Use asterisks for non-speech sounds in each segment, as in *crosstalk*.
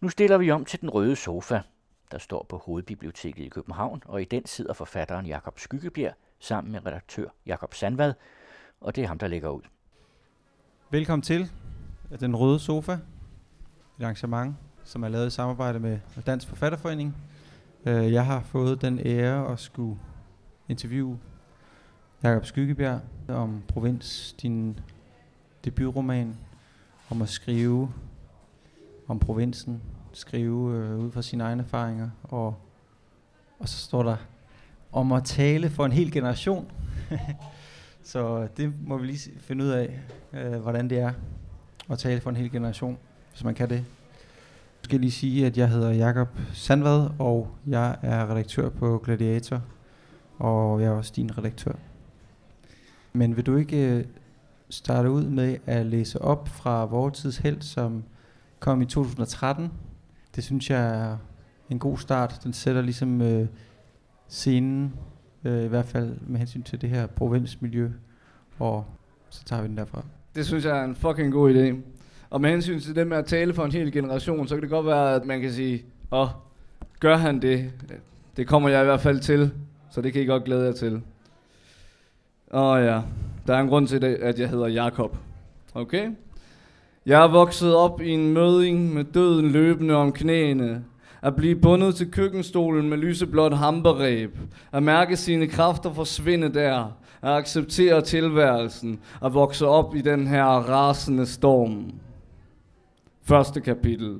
Nu stiller vi om til den røde sofa, der står på Hovedbiblioteket i København, og i den sidder forfatteren Jakob Skyggebjerg sammen med redaktør Jakob Sandvad, og det er ham, der lægger ud. Velkommen til Den Røde Sofa, et arrangement, som er lavet i samarbejde med Dansk Forfatterforening. Øh, jeg har fået den ære at skulle interviewe Jakob Skyggebjerg om Provins, din debutroman, om at skrive om provinsen, skrive øh, ud fra sine egne erfaringer, og, og så står der om at tale for en hel generation. *laughs* så øh, det må vi lige finde ud af, øh, hvordan det er at tale for en hel generation, hvis man kan det. Jeg skal lige sige, at jeg hedder Jakob Sandvad, og jeg er redaktør på Gladiator, og jeg er også din redaktør. Men vil du ikke øh, starte ud med at læse op fra vores tids held, som kom i 2013? Det synes jeg er en god start. Den sætter ligesom øh, scenen, øh, i hvert fald med hensyn til det her provinsmiljø, og så tager vi den derfra. Det synes jeg er en fucking god idé. Og med hensyn til det med at tale for en hel generation, så kan det godt være, at man kan sige, åh, oh, gør han det? Det kommer jeg i hvert fald til, så det kan I godt glæde jer til. Åh oh, ja, der er en grund til det, at jeg hedder Jakob. Okay? Jeg er vokset op i en møding med døden løbende om knæene. At blive bundet til køkkenstolen med lyseblåt hamperæb. At mærke sine kræfter forsvinde der. At acceptere tilværelsen. At vokse op i den her rasende storm. Første kapitel.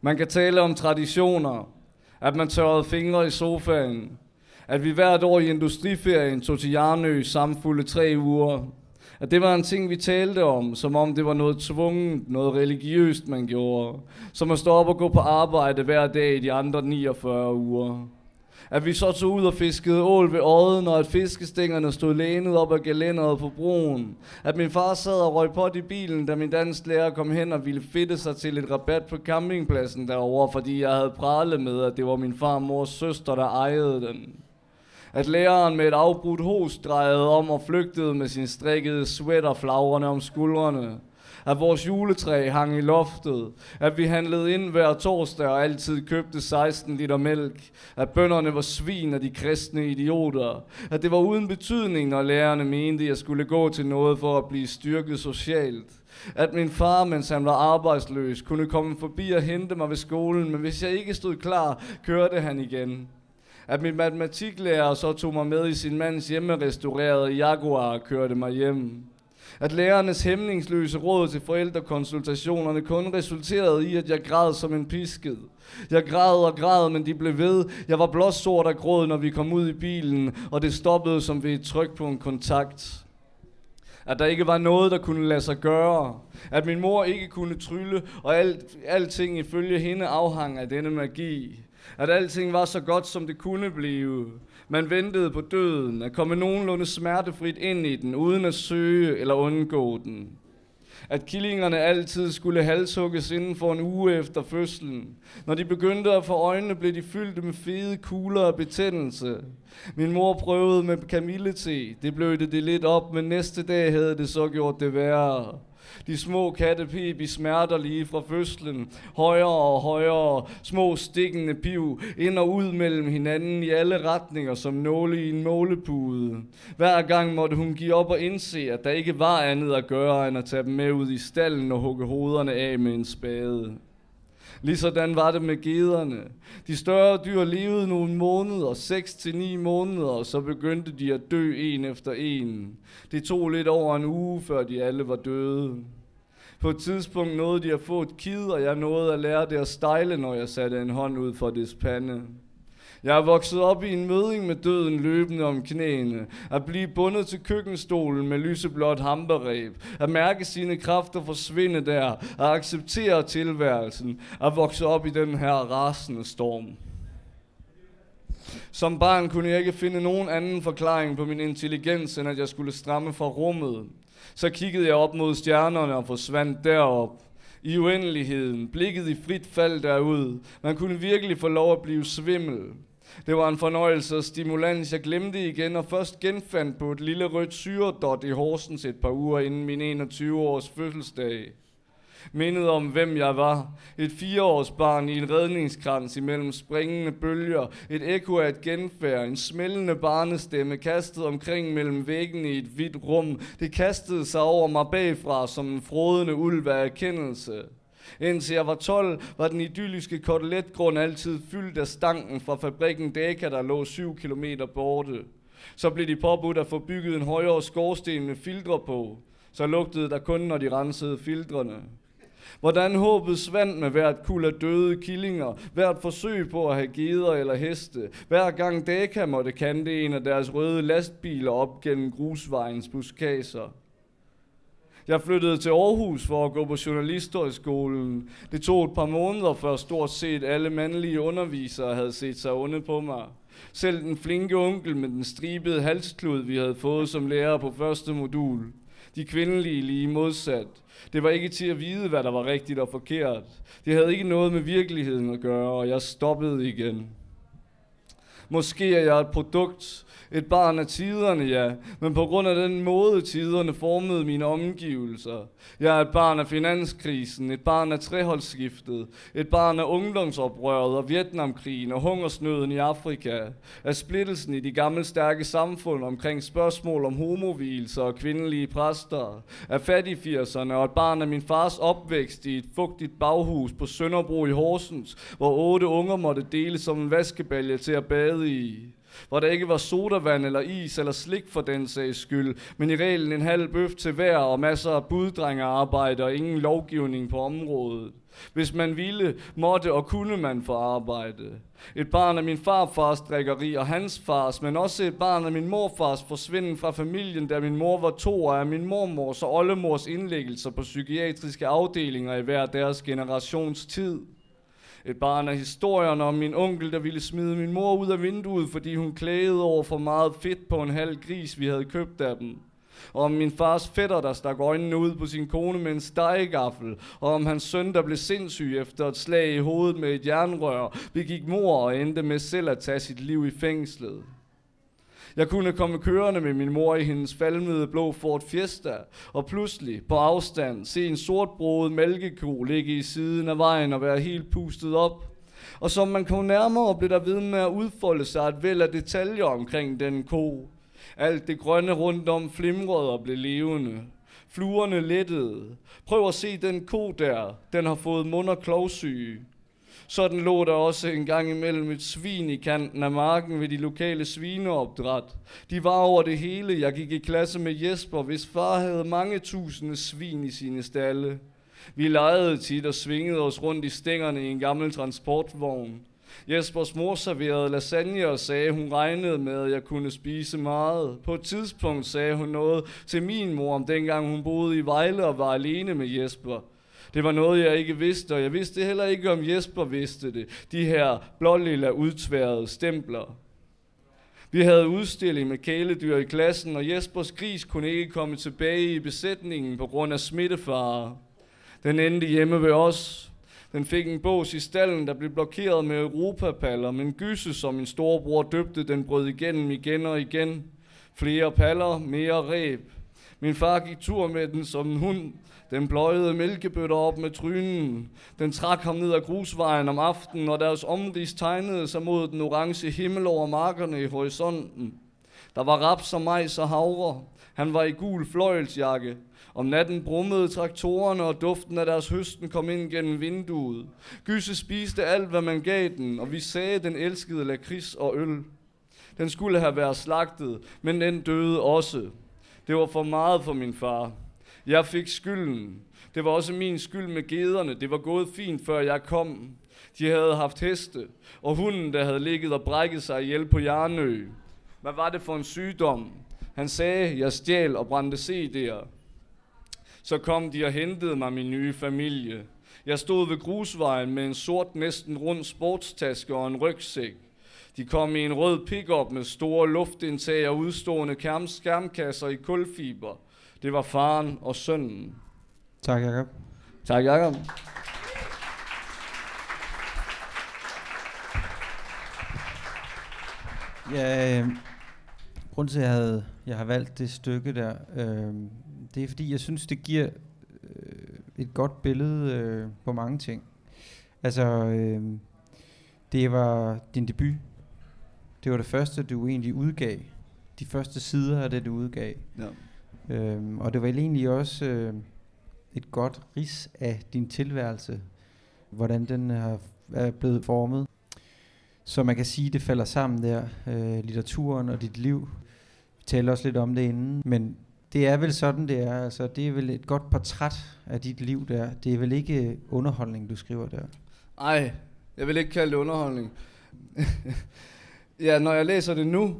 Man kan tale om traditioner. At man tørrede fingre i sofaen. At vi hvert år i industriferien tog til Jarnø samfulde tre uger at det var en ting, vi talte om, som om det var noget tvunget, noget religiøst, man gjorde. Som at stå op og gå på arbejde hver dag i de andre 49 uger. At vi så tog ud og fiskede ål ved åden, og at fiskestængerne stod lænet op af gelænderet på broen. At min far sad og røg på i bilen, da min dansk lærer kom hen og ville fitte sig til et rabat på campingpladsen derovre, fordi jeg havde pralet med, at det var min far og mors søster, der ejede den at læreren med et afbrudt host drejede om og flygtede med sin strikkede sweater flagrende om skuldrene. At vores juletræ hang i loftet. At vi handlede ind hver torsdag og altid købte 16 liter mælk. At bønderne var svin og de kristne idioter. At det var uden betydning, når lærerne mente, at jeg skulle gå til noget for at blive styrket socialt. At min far, mens han var arbejdsløs, kunne komme forbi og hente mig ved skolen, men hvis jeg ikke stod klar, kørte han igen at min matematiklærer så tog mig med i sin mands hjemmerestaurerede Jaguar og kørte mig hjem. At lærernes hæmningsløse råd til forældrekonsultationerne kun resulterede i, at jeg græd som en pisket. Jeg græd og græd, men de blev ved. Jeg var blot sort af gråd, når vi kom ud i bilen, og det stoppede som ved et tryk på en kontakt. At der ikke var noget, der kunne lade sig gøre. At min mor ikke kunne trylle, og alt, alting ifølge hende afhang af denne magi at alting var så godt, som det kunne blive. Man ventede på døden, at komme nogenlunde smertefrit ind i den, uden at søge eller undgå den. At killingerne altid skulle halshugges inden for en uge efter fødslen. Når de begyndte at få øjnene, blev de fyldt med fede kugler og betændelse. Min mor prøvede med kamillete. Det blødte det lidt op, men næste dag havde det så gjort det værre. De små kattepip i smerter lige fra fødslen. Højere og højere. Små stikkende piv ind og ud mellem hinanden i alle retninger som nåle i en målepude. Hver gang måtte hun give op og indse, at der ikke var andet at gøre end at tage dem med ud i stallen og hugge hovederne af med en spade. Ligesådan var det med gederne. De større dyr levede nogle måneder, 6 til 9 måneder, og så begyndte de at dø en efter en. Det tog lidt over en uge, før de alle var døde. På et tidspunkt nåede de at få et kid, og jeg nåede at lære det at stejle, når jeg satte en hånd ud for dets pande. Jeg er vokset op i en møding med døden løbende om knæene. At blive bundet til køkkenstolen med lyseblåt hamperræb. At mærke sine kræfter forsvinde der. At acceptere tilværelsen. At vokse op i den her rasende storm. Som barn kunne jeg ikke finde nogen anden forklaring på min intelligens, end at jeg skulle stramme fra rummet. Så kiggede jeg op mod stjernerne og forsvandt derop i uendeligheden, blikket i frit fald derud. Man kunne virkelig få lov at blive svimmel. Det var en fornøjelse og stimulans. Jeg glemte igen og først genfandt på et lille rødt syredot i Horsens et par uger inden min 21-års fødselsdag. Mindet om, hvem jeg var. Et fireårsbarn i en redningskrans imellem springende bølger. Et ekko af et genfærd. En smældende barnestemme kastet omkring mellem væggene i et hvidt rum. Det kastede sig over mig bagfra som en frodende ulv af erkendelse. Indtil jeg var 12, var den idylliske koteletgrund altid fyldt af stanken fra fabrikken Daka, der lå 7 km borte. Så blev de påbudt at få bygget en højere skorsten med filtre på. Så lugtede der kun, når de rensede filtrene. Hvordan håbet svandt med hvert kul af døde killinger, hvert forsøg på at have geder eller heste, hver gang Daka måtte kante en af deres røde lastbiler op gennem grusvejens buskaser. Jeg flyttede til Aarhus for at gå på journalisthøjskolen. Det tog et par måneder, før stort set alle mandlige undervisere havde set sig onde på mig. Selv den flinke onkel med den stribede halsklud, vi havde fået som lærer på første modul. De kvindelige lige modsat. Det var ikke til at vide, hvad der var rigtigt og forkert. Det havde ikke noget med virkeligheden at gøre, og jeg stoppede igen. Måske er jeg et produkt et barn af tiderne, ja, men på grund af den måde, tiderne formede mine omgivelser. Jeg er et barn af finanskrisen, et barn af treholdsskiftet, et barn af ungdomsoprøret og Vietnamkrigen og hungersnøden i Afrika, af splittelsen i de gamle stærke samfund omkring spørgsmål om homovilser og kvindelige præster, af fattigfirserne og et barn af min fars opvækst i et fugtigt baghus på Sønderbro i Horsens, hvor otte unger måtte dele som en vaskebælge til at bade i hvor der ikke var sodavand eller is eller slik for den sags skyld, men i reglen en halv bøf til hver og masser af buddrengearbejde og ingen lovgivning på området. Hvis man ville, måtte og kunne man få arbejde. Et barn af min farfars drikkeri og hans fars, men også et barn af min morfars forsvinden fra familien, da min mor var to, og af min mormors og oldemors indlæggelser på psykiatriske afdelinger i hver deres generations tid. Et barn af historien om min onkel, der ville smide min mor ud af vinduet, fordi hun klagede over for meget fedt på en halv gris, vi havde købt af dem. Og om min fars fætter, der stak øjnene ud på sin kone med en stegegaffel. Og om hans søn, der blev sindssyg efter et slag i hovedet med et jernrør, begik mor og endte med selv at tage sit liv i fængslet. Jeg kunne komme kørende med min mor i hendes falmede blå Ford Fiesta, og pludselig på afstand se en sortbroget mælkeko ligge i siden af vejen og være helt pustet op. Og som man kom nærmere, blev der ved med at udfolde sig et væld af detaljer omkring den ko. Alt det grønne rundt om flimrede og blev levende. Fluerne lettede. Prøv at se den ko der. Den har fået mund- og klovsyge. Sådan lå der også en gang imellem et svin i kanten af marken ved de lokale svineopdræt. De var over det hele. Jeg gik i klasse med Jesper, hvis far havde mange tusinde svin i sine stalle. Vi legede tit og svingede os rundt i stængerne i en gammel transportvogn. Jespers mor serverede lasagne og sagde, hun regnede med, at jeg kunne spise meget. På et tidspunkt sagde hun noget til min mor om dengang hun boede i Vejle og var alene med Jesper. Det var noget, jeg ikke vidste, og jeg vidste heller ikke, om Jesper vidste det. De her blålilla udtværede stempler. Vi havde udstilling med kæledyr i klassen, og Jespers gris kunne ikke komme tilbage i besætningen på grund af smittefare. Den endte hjemme ved os. Den fik en bås i stallen, der blev blokeret med europapaller, men gysse, som min storebror døbte, den brød igennem igen og igen. Flere paller, mere ræb. Min far gik tur med den som en hund, den bløjede mælkebøtter op med trynen. Den trak ham ned ad grusvejen om aftenen, og deres omrids tegnede sig mod den orange himmel over markerne i horisonten. Der var raps og majs og havre. Han var i gul fløjelsjakke. Om natten brummede traktorerne, og duften af deres høsten kom ind gennem vinduet. Gysse spiste alt, hvad man gav den, og vi sagde, den elskede lakrids og øl. Den skulle have været slagtet, men den døde også. Det var for meget for min far. Jeg fik skylden. Det var også min skyld med gederne. Det var gået fint, før jeg kom. De havde haft heste, og hunden, der havde ligget og brækket sig ihjel på Jarnø. Hvad var det for en sygdom? Han sagde, jeg stjal og brændte CD'er. Så kom de og hentede mig min nye familie. Jeg stod ved grusvejen med en sort, næsten rund sportstaske og en rygsæk. De kom i en rød pickup med store luftindtag og udstående skærmkasser i kulfiber. Det var faren og sønnen. Tak, Jacob. Tak, Jacob. Ja, øh, grunden til, at jeg, havde, jeg har valgt det stykke der, øh, det er fordi, jeg synes, det giver øh, et godt billede øh, på mange ting. Altså, øh, det var din debut. Det var det første, du egentlig udgav. De første sider af det, du udgav. Ja. Øhm, og det var egentlig også øh, et godt ris af din tilværelse, hvordan den er, er blevet formet. Så man kan sige, det falder sammen der, øh, litteraturen og dit liv. Vi talte også lidt om det inden, men det er vel sådan, det er. Altså, det er vel et godt portræt af dit liv der. Det er vel ikke underholdning, du skriver der. Ej, jeg vil ikke kalde det underholdning. *laughs* ja, når jeg læser det nu,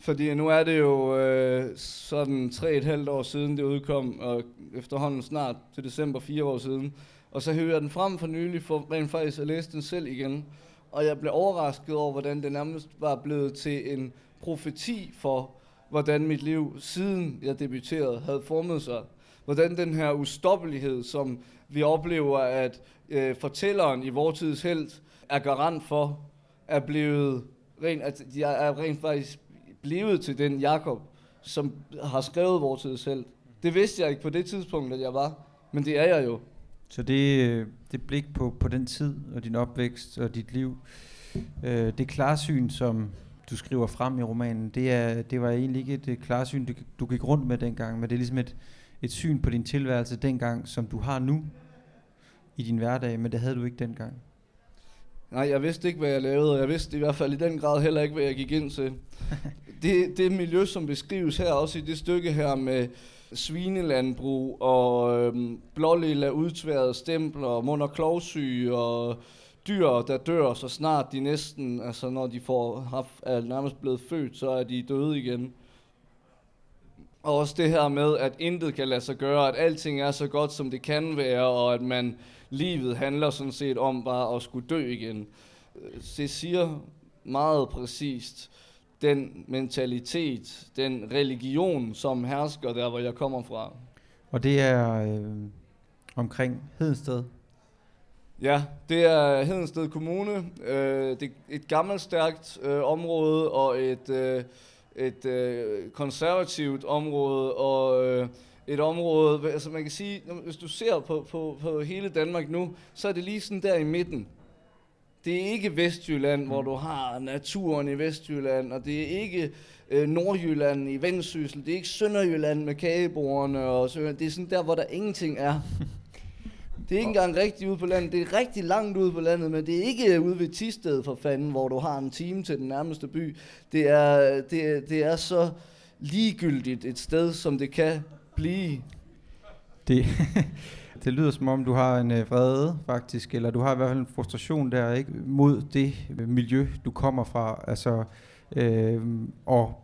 fordi nu er det jo øh, sådan tre et halvt år siden det udkom, og efterhånden snart til december fire år siden. Og så hører jeg den frem for nylig for rent faktisk at læse den selv igen. Og jeg blev overrasket over, hvordan det nærmest var blevet til en profeti for, hvordan mit liv siden jeg debuterede havde formet sig. Hvordan den her ustoppelighed, som vi oplever, at øh, fortælleren i vores tids held er garant for, er blevet rent, at jeg er rent faktisk blevet til den Jakob, som har skrevet vores tid selv. Det vidste jeg ikke på det tidspunkt, at jeg var, men det er jeg jo. Så det, det blik på, på den tid og din opvækst og dit liv, øh, det klarsyn, som du skriver frem i romanen, det, er, det var egentlig ikke et klarsyn, du, du gik rundt med dengang, men det er ligesom et, et syn på din tilværelse dengang, som du har nu i din hverdag, men det havde du ikke dengang. Nej, jeg vidste ikke, hvad jeg lavede, og jeg vidste i hvert fald i den grad heller ikke, hvad jeg gik ind til. *laughs* det, det miljø, som beskrives her, også i det stykke her med svinelandbrug og øhm, blålilla udtværede stempler, mund- og klovsyge og dyr, der dør så snart de næsten, altså når de får, haft, er nærmest blevet født, så er de døde igen. Og også det her med, at intet kan lade sig gøre, at alting er så godt, som det kan være, og at man livet handler sådan set om bare at skulle dø igen. Det siger meget præcist den mentalitet, den religion, som hersker der, hvor jeg kommer fra. Og det er øh, omkring Hedensted? Ja, det er Hedensted Kommune. Øh, det er et gammelt, stærkt øh, område og et, øh, et øh, konservativt område, og øh, et område, altså man kan sige, hvis du ser på, på, på hele Danmark nu, så er det lige sådan der i midten. Det er ikke Vestjylland, mm. hvor du har naturen i Vestjylland, og det er ikke øh, Nordjylland i Vendsyssel, det er ikke Sønderjylland med kagebordene, og så, det er sådan der, hvor der ingenting er. Det er ikke engang rigtigt ude på landet. Det er rigtig langt ude på landet, men det er ikke ude ved Tisted for fanden, hvor du har en time til den nærmeste by. Det er, det, det er så ligegyldigt et sted, som det kan blive. Det, *laughs* det lyder som om, du har en øh, vrede faktisk, eller du har i hvert fald en frustration der, ikke? Mod det miljø, du kommer fra. Altså, øh, og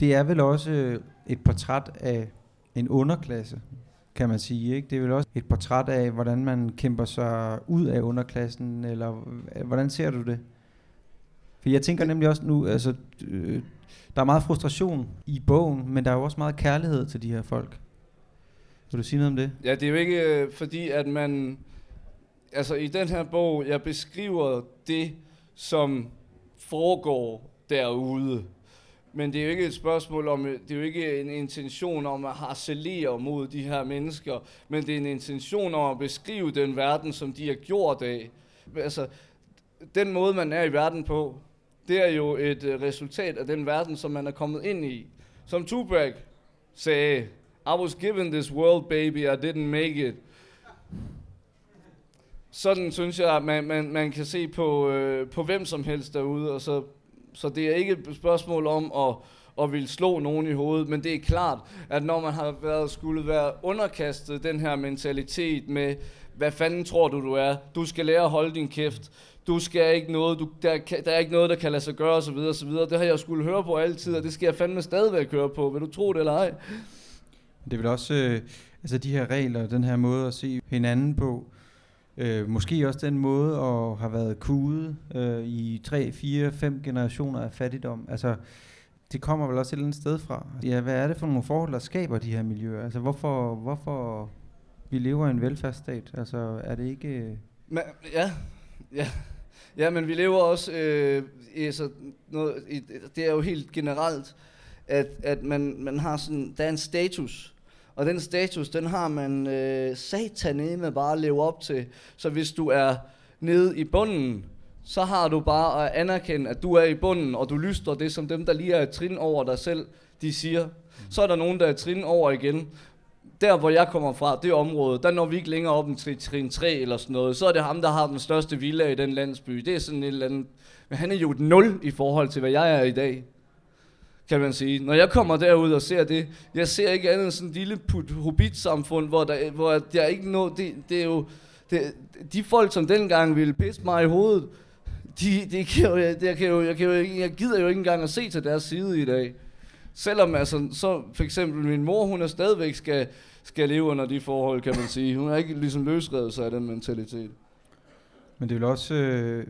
det er vel også et portræt af en underklasse, kan man sige. Ikke? Det er vel også et portræt af, hvordan man kæmper sig ud af underklassen, eller hvordan ser du det? For jeg tænker nemlig også nu, altså, øh, der er meget frustration i bogen, men der er jo også meget kærlighed til de her folk. Vil du sige noget om det? Ja, det er jo ikke øh, fordi, at man... Altså i den her bog, jeg beskriver det, som foregår derude. Men det er jo ikke et spørgsmål om, øh, det er jo ikke en intention om at harcelere mod de her mennesker, men det er en intention om at beskrive den verden, som de er gjort af. Altså, den måde, man er i verden på, det er jo et uh, resultat af den verden, som man er kommet ind i. Som Tupac sagde, I was given this world, baby, I didn't make it. Sådan synes jeg, at man, man, man kan se på, øh, på hvem som helst derude, og så, så det er ikke et spørgsmål om at, at vil slå nogen i hovedet, men det er klart, at når man har været, skulle være underkastet den her mentalitet med, hvad fanden tror du, du er? Du skal lære at holde din kæft du skal ikke noget, du, der, der er ikke noget, der kan lade sig gøre, osv. osv. Det har jeg skulle høre på altid, og det skal jeg fandme stadigvæk høre på. Vil du tro det eller ej? Det vel også, øh, altså de her regler, den her måde at se hinanden på, øh, måske også den måde at have været kudet øh, i 3, 4, 5 generationer af fattigdom. Altså, det kommer vel også et eller andet sted fra. Ja, hvad er det for nogle forhold, der skaber de her miljøer? Altså, hvorfor, hvorfor vi lever i en velfærdsstat? Altså, er det ikke... Men, ja, ja. Ja, men vi lever også, øh, i, så noget, i, det er jo helt generelt, at, at man, man har sådan, der er en status, Og den status, den har man øh, sataneme bare at leve op til. Så hvis du er nede i bunden, så har du bare at anerkende, at du er i bunden, og du lyster det, som dem, der lige er et trin over dig selv, de siger. Så er der nogen, der er trin over igen. Der, hvor jeg kommer fra, det område, der når vi ikke længere op en trin, trin 3 eller sådan noget. Så er det ham, der har den største villa i den landsby. Det er sådan et eller andet... Men han er jo et nul i forhold til, hvad jeg er i dag kan man sige. Når jeg kommer derud og ser det, jeg ser ikke andet end sådan et lille put hobbit-samfund, hvor der, hvor der er ikke noget, det, det er jo, det, de folk, som dengang ville pisse mig i hovedet, de, de kan jo, jeg, kan jo, jeg, kan jo, jeg gider jo ikke engang at se til deres side i dag. Selvom altså, så for eksempel min mor, hun er stadigvæk skal, skal leve under de forhold, kan man sige. Hun er ikke ligesom løsrevet sig af den mentalitet. Men det vil også, øh,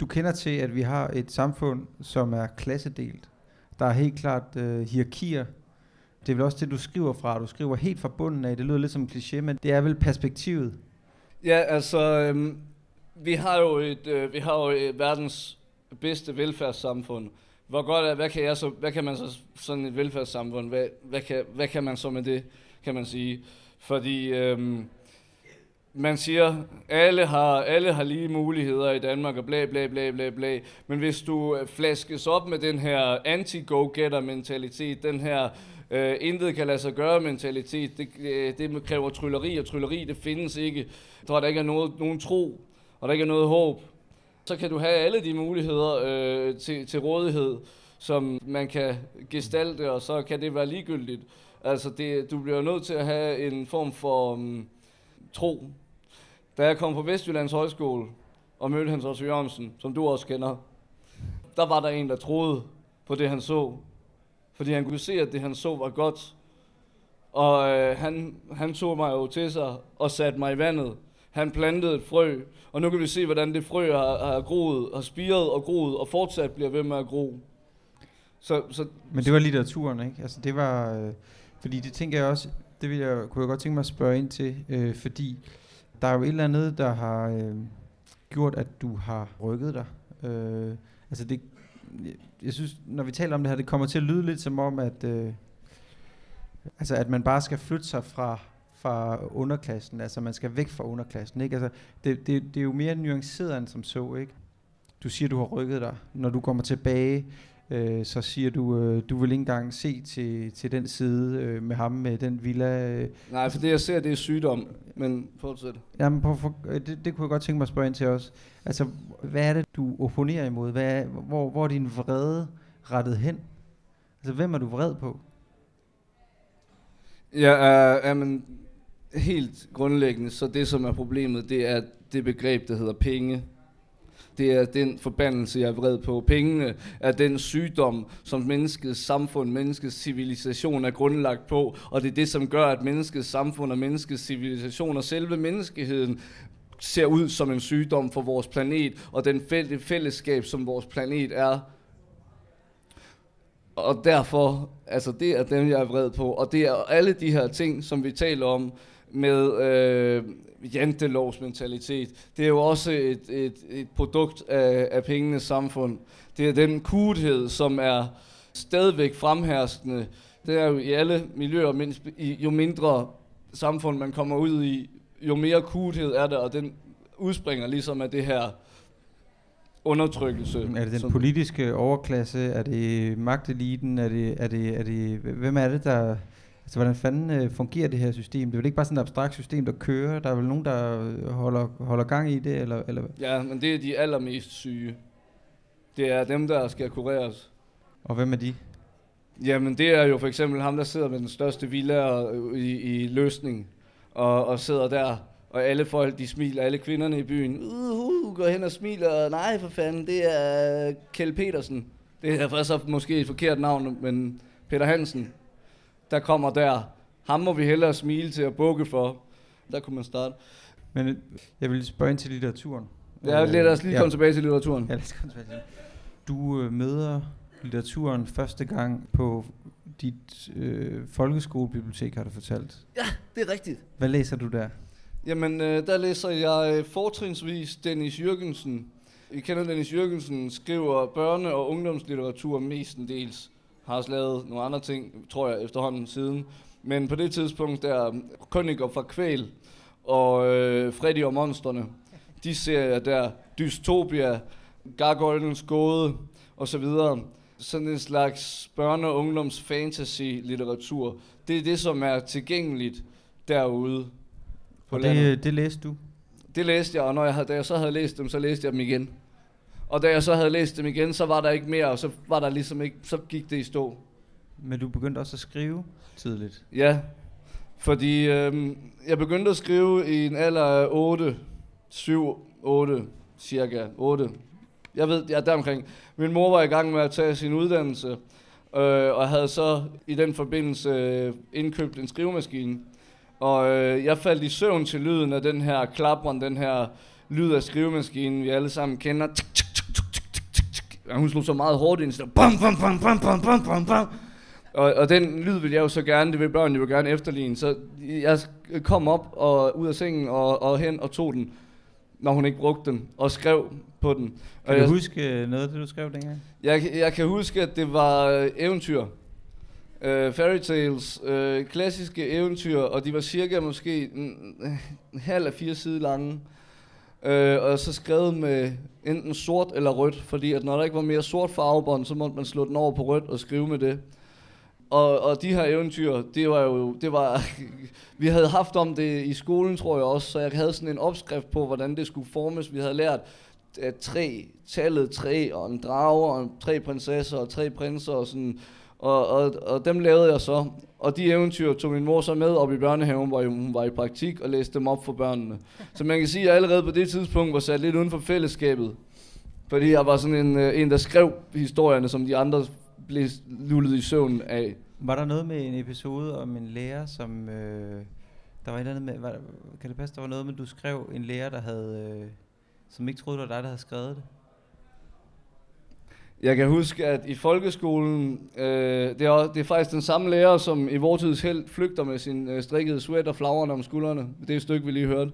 du kender til, at vi har et samfund, som er klassedelt. Der er helt klart øh, hierarkier. Det er vel også det, du skriver fra. Du skriver helt fra bunden af. Det lyder lidt som en kliché, men det er vel perspektivet. Ja, altså, øhm, vi har jo et, øh, vi har jo et verdens bedste velfærdssamfund. Hvor godt er, hvad kan, jeg så, hvad kan man så sådan et velfærdssamfund, hvad, hvad, kan, hvad kan man så med det, kan man sige? Fordi øhm, man siger, alle har, alle har lige muligheder i Danmark, og bla bla bla bla bla. Men hvis du øh, flaskes op med den her anti-go-getter-mentalitet, den her øh, intet kan lade sig gøre mentalitet, det, øh, det kræver trylleri, og trylleri det findes ikke. Der der ikke er noget, nogen tro, og der ikke er noget håb, så kan du have alle de muligheder øh, til, til rådighed, som man kan gestalte, og så kan det være ligegyldigt. Altså, det, du bliver nødt til at have en form for um, tro da jeg kom på Vestjyllands Højskole og mødte Hans Otto Jørgensen, som du også kender, der var der en, der troede på det, han så. Fordi han kunne se, at det, han så, var godt. Og øh, han, han tog mig jo til sig og satte mig i vandet. Han plantede et frø, og nu kan vi se, hvordan det frø har, har groet, har spiret og groet, og fortsat bliver ved med at gro. Så, så, Men det var litteraturen, ikke? Altså det var, øh, fordi det tænker jeg også, det vil jeg, kunne jeg godt tænke mig at spørge ind til, øh, fordi der er jo et eller andet, der har øh, gjort, at du har rykket dig. Øh, altså det, jeg synes, når vi taler om det her, det kommer til at lyde lidt som om, at, øh, altså at man bare skal flytte sig fra, fra underklassen, altså man skal væk fra underklassen, ikke? Altså det, det, det er jo mere nuanceret end som så, ikke? Du siger, du har rykket dig. Når du kommer tilbage, øh, så siger du, øh, du vil ikke engang se til, til den side øh, med ham med den villa. Øh. Nej, for det jeg ser, det er sygdom, men fortsæt. Jamen, på, for, øh, det, det kunne jeg godt tænke mig at spørge ind til også. Altså, hvad er det, du opponerer imod? Hvad er, hvor, hvor er din vrede rettet hen? Altså, hvem er du vred på? Ja, uh, men helt grundlæggende, så det som er problemet, det er det begreb, der hedder penge det er den forbandelse, jeg er vred på. Pengene er den sygdom, som menneskets samfund, menneskets civilisation er grundlagt på, og det er det, som gør, at menneskets samfund og menneskets civilisation og selve menneskeheden ser ud som en sygdom for vores planet, og den fællesskab, som vores planet er. Og derfor, altså det er dem, jeg er vred på, og det er alle de her ting, som vi taler om, med øh, jantelovs mentalitet. Det er jo også et, et, et produkt af, af pengenes samfund. Det er den kudhed, som er stadigvæk fremherskende. Det er jo i alle miljøer, men jo mindre samfund man kommer ud i, jo mere kudhed er der, og den udspringer ligesom af det her undertrykkelse. Er det den politiske overklasse? Er det magteliten? Er det, er det, er det, hvem er det, der Altså, hvordan fanden øh, fungerer det her system? Det er vel ikke bare sådan et abstrakt system, der kører? Der er vel nogen, der øh, holder, holder gang i det? Eller, eller? Ja, men det er de allermest syge. Det er dem, der skal kureres. Og hvem er de? Jamen, det er jo for eksempel ham, der sidder med den største villa i, i løsning, og, og sidder der, og alle folk, de smiler, alle kvinderne i byen, uh, uh, går hen og smiler, nej for fanden, det er Kjell Petersen. Det er faktisk måske et forkert navn, men Peter Hansen, der kommer der. Ham må vi hellere smile til at bukke for. Der kunne man starte. Men øh, jeg vil spørge ind til litteraturen. Ja, lad os lige ja. komme tilbage til litteraturen. Ja, lad os komme tilbage til Du øh, møder litteraturen første gang på dit øh, folkeskolebibliotek, har du fortalt. Ja, det er rigtigt. Hvad læser du der? Jamen, øh, der læser jeg øh, fortrinsvis Dennis Jørgensen. I kender Dennis Jørgensen, skriver børne- og ungdomslitteratur mestendels har også lavet nogle andre ting, tror jeg, efterhånden siden. Men på det tidspunkt, der Krøniker fra Kvæl og øh, Freddy og Monsterne, de serier der, Dystopia, Gargoylens Gåde og så videre, sådan en slags børne- og ungdoms fantasy-litteratur. Det er det, som er tilgængeligt derude på Og landet. det, det læste du? Det læste jeg, og når jeg havde, da jeg så havde læst dem, så læste jeg dem igen. Og da jeg så havde læst dem igen, så var der ikke mere, og så var der ligesom ikke, så gik det i stå. Men du begyndte også at skrive tidligt. Ja, fordi øhm, jeg begyndte at skrive i en alder af 8, 7, 8, cirka 8. Jeg ved, ja, deromkring. Min mor var i gang med at tage sin uddannelse, øh, og havde så i den forbindelse øh, indkøbt en skrivemaskine. Og øh, jeg faldt i søvn til lyden af den her klapren, den her lyd af skrivemaskinen, vi alle sammen kender. Tik, hun slog så meget hårdt ind, så bam, bam, bam, bam, bam, bam, bam, bam. Og, og den lyd vil jeg jo så gerne, det vil børnene jo gerne efterligne. Så jeg kom op og ud af sengen og, og hen og tog den, når hun ikke brugte den, og skrev på den. Og Kan jeg, du huske øh, noget af det, du skrev dengang? jeg, jeg kan huske, at det var øh, eventyr. Uh, fairy tales, uh, klassiske eventyr, og de var cirka måske en, en halv af fire sider lange. Øh, og så skrevet med enten sort eller rødt, fordi at når der ikke var mere sort farvebånd, så måtte man slå den over på rødt og skrive med det. Og, og de her eventyr, det var jo, det var, *laughs* vi havde haft om det i skolen, tror jeg også, så jeg havde sådan en opskrift på, hvordan det skulle formes. Vi havde lært at tre, tallet tre, og en drage, og tre prinsesser, og tre prinser, og sådan, og, og, og dem lavede jeg så. Og de eventyr tog min mor så med op i børnehaven, hvor hun var i praktik, og læste dem op for børnene. Så man kan sige, at jeg allerede på det tidspunkt var sat lidt uden for fællesskabet. Fordi jeg var sådan en, øh, en der skrev historierne, som de andre blev lullet i søvn af. Var der noget med en episode om en lærer, som... Øh, der var et eller andet med... Var, kan det passe, der var noget med, du skrev en lærer, der havde... Øh, som ikke troede, det var dig, der havde skrevet det? Jeg kan huske, at i folkeskolen, øh, det, er, det er faktisk den samme lærer, som i vortids held flygter med sin øh, strikkede sweater flagrende om skuldrene. Det er et stykke, vi lige hørte.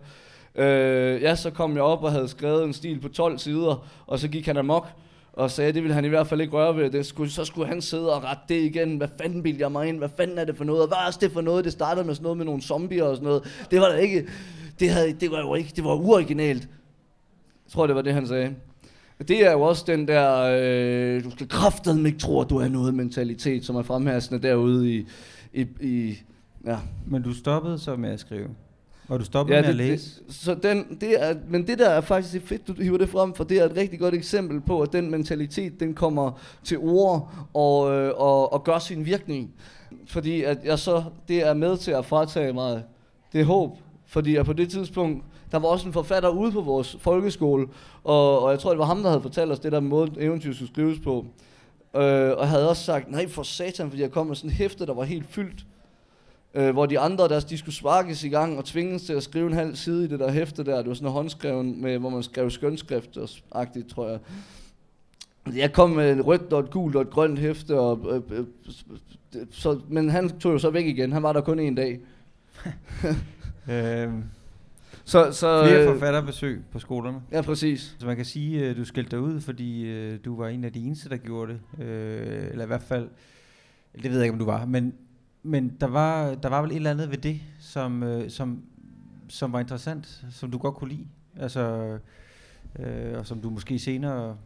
Øh, ja, så kom jeg op og havde skrevet en stil på 12 sider, og så gik han amok og sagde, at det ville han i hvert fald ikke røre ved. Det skulle, så skulle han sidde og rette det igen. Hvad fanden bildte jeg mig ind? Hvad fanden er det for noget? Og hvad er det for noget? Det startede med sådan noget med nogle zombier og sådan noget. Det var da ikke... Det, havde, det var jo ikke... Det var uoriginalt. Jeg tror, det var det, han sagde. Det er jo også den der, øh, du skal kraftedeme ikke tro, at du er noget mentalitet, som er fremherskende derude i, i, i ja. Men du stoppede så med at skrive? Og du stoppede ja, med det, at læse? Det, så den, det er, men det der er faktisk fedt, du hiver det frem, for det er et rigtig godt eksempel på, at den mentalitet, den kommer til ord og, øh, og, og gør sin virkning. Fordi at jeg så, det er med til at fratage mig det håb. Fordi at på det tidspunkt, der var også en forfatter ude på vores folkeskole, og, og jeg tror, det var ham, der havde fortalt os det der måde, eventyr skulle skrives på. Øh, og havde også sagt, nej for satan, fordi jeg kom med sådan en hæfte, der var helt fyldt. Øh, hvor de andre, der, de skulle sparkes i gang og tvinges til at skrive en halv side i det der hæfte der. Det var sådan en håndskreven, med, hvor man skrev skønskrift og agtigt, tror jeg. Jeg kom med et rødt og et gult og et grønt hæfte, og, øh, øh, øh så, men han tog jo så væk igen. Han var der kun en dag. *laughs* øh, så, så, flere øh, forfatterbesøg på skolerne. Ja, præcis. Så man kan sige, at du skældte dig ud, fordi øh, du var en af de eneste, der gjorde det. Øh, eller i hvert fald, det ved jeg ikke, om du var. Men, men der, var, der var vel et eller andet ved det, som, øh, som, som var interessant, som du godt kunne lide. Altså, øh, og som du måske senere